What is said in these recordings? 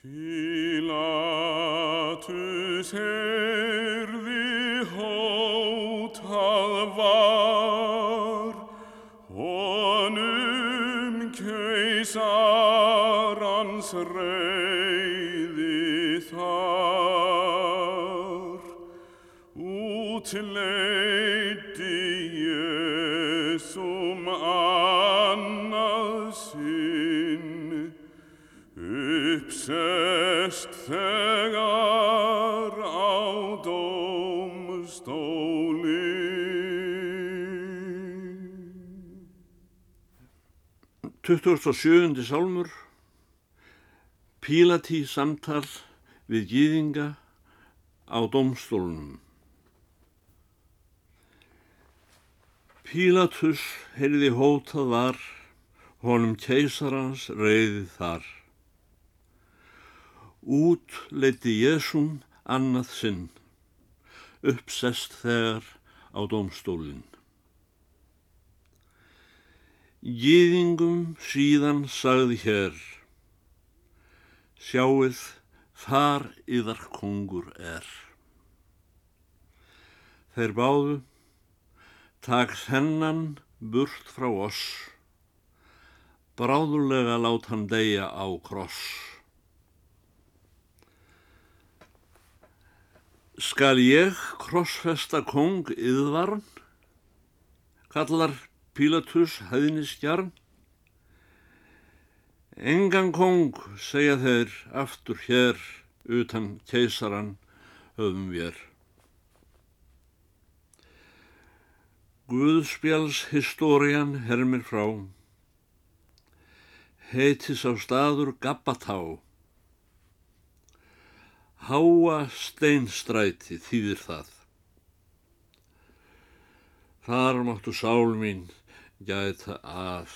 Pílatus heyrði hótað var, honum keisarans reyði þar. Útleiti Jesum annað sinn, uppsest þegar á dómstóli. 27. sálmur Pílati samtal við gýðinga á domstólunum Pílatus heyrði hótað var honum keisarans reyði þar Út leiti Jésum annað sinn uppsest þegar á domstólinn Gýðingum síðan sagði hér, sjáuð þar yðar kongur er. Þeir báðu, tak þennan burt frá oss, bráðulega lát hann deyja á kross. Skal ég krossfesta kong yðvarn, kallar Pílatus hæðniskjarn. Engan kong, segja þeir, aftur hér, utan keisaran höfum vér. Guðspjáls historian hermir frá, heitis á staður Gabbatá. Háa steinstræti þýðir það. Þar máttu sál mín gæta að.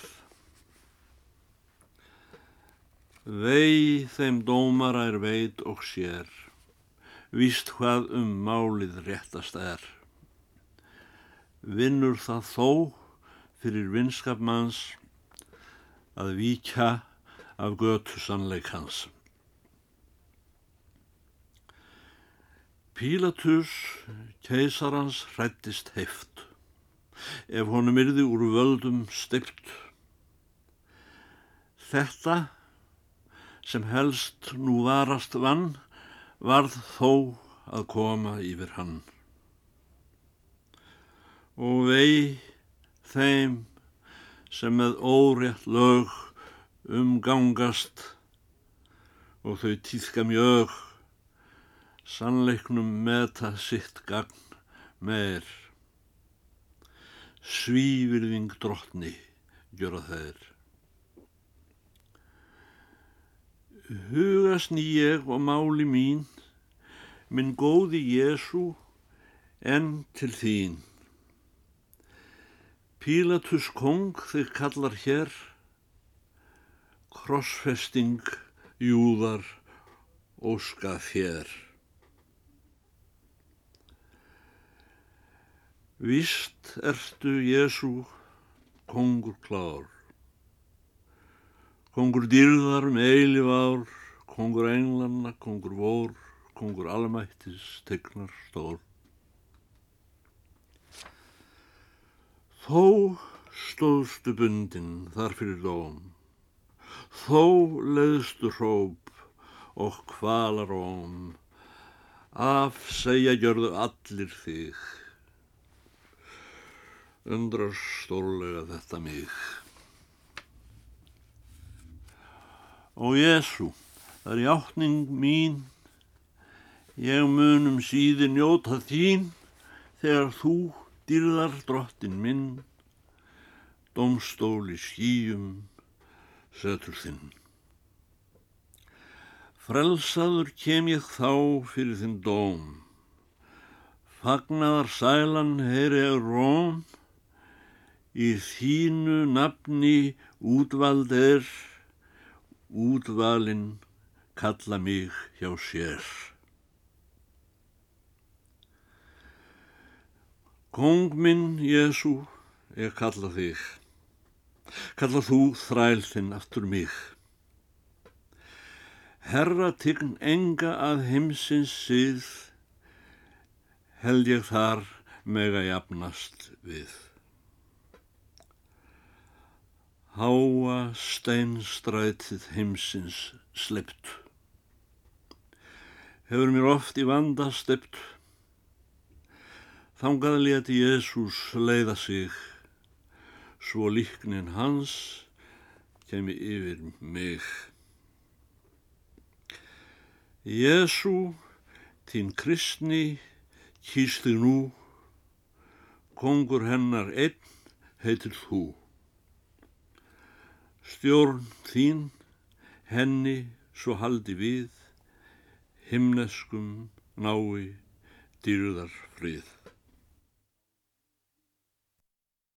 Vei þeim dómara er veit og sér, víst hvað um málið réttast er. Vinnur það þó fyrir vinskap manns að víkja af götu sannleik hans. Pílatus keisarans hrættist heift ef honum yrði úr völdum steipt. Þetta sem helst nú varast vann varð þó að koma yfir hann. Og vei þeim sem með órétt lög umgangast og þau týðka mjög sannleiknum meta sitt gagn meir svívirðing drottni gjöra þeir. Hugast nýjeg og máli mín, minn góði Jésu, en til þín. Pílatus kong þig kallar hér, krossfesting, júðar, óska þér. Vist ertu Jésu, kongur klár, kongur dýrðar um eilif ár, kongur englanna, kongur vor, kongur almættis, tegnar stór. Þó stóðstu bundin þar fyrir dóm, þó leðstu hróp og kvalaróm, af segja gjörðu allir þig undrar stórlega þetta mig. Ó Jésu, það er hjáttning mín, ég munum síði njóta þín þegar þú dýrðar drottin minn, domstóli skýjum, sötur þinn. Frelsaður kem ég þá fyrir þinn dóm, fagnaðar sælan heyri ég róm, í þínu nafni útvald er, útvalinn kalla mig hjá sér. Kong minn, Jésu, ég kalla þig, kalla þú þræl þinn aftur mig. Herra tign enga að heimsins síð, held ég þar mega jafnast við. Háa steinstrætið heimsins sleipt. Hefur mér oft í vanda steipt. Þangað leti Jésús leiða sig, svo líknin hans kemi yfir mig. Jésú, þín kristni, kýsti nú, kongur hennar einn heitir þú. Stjórn þín, henni svo haldi við, himneskum nái dýrðar frið.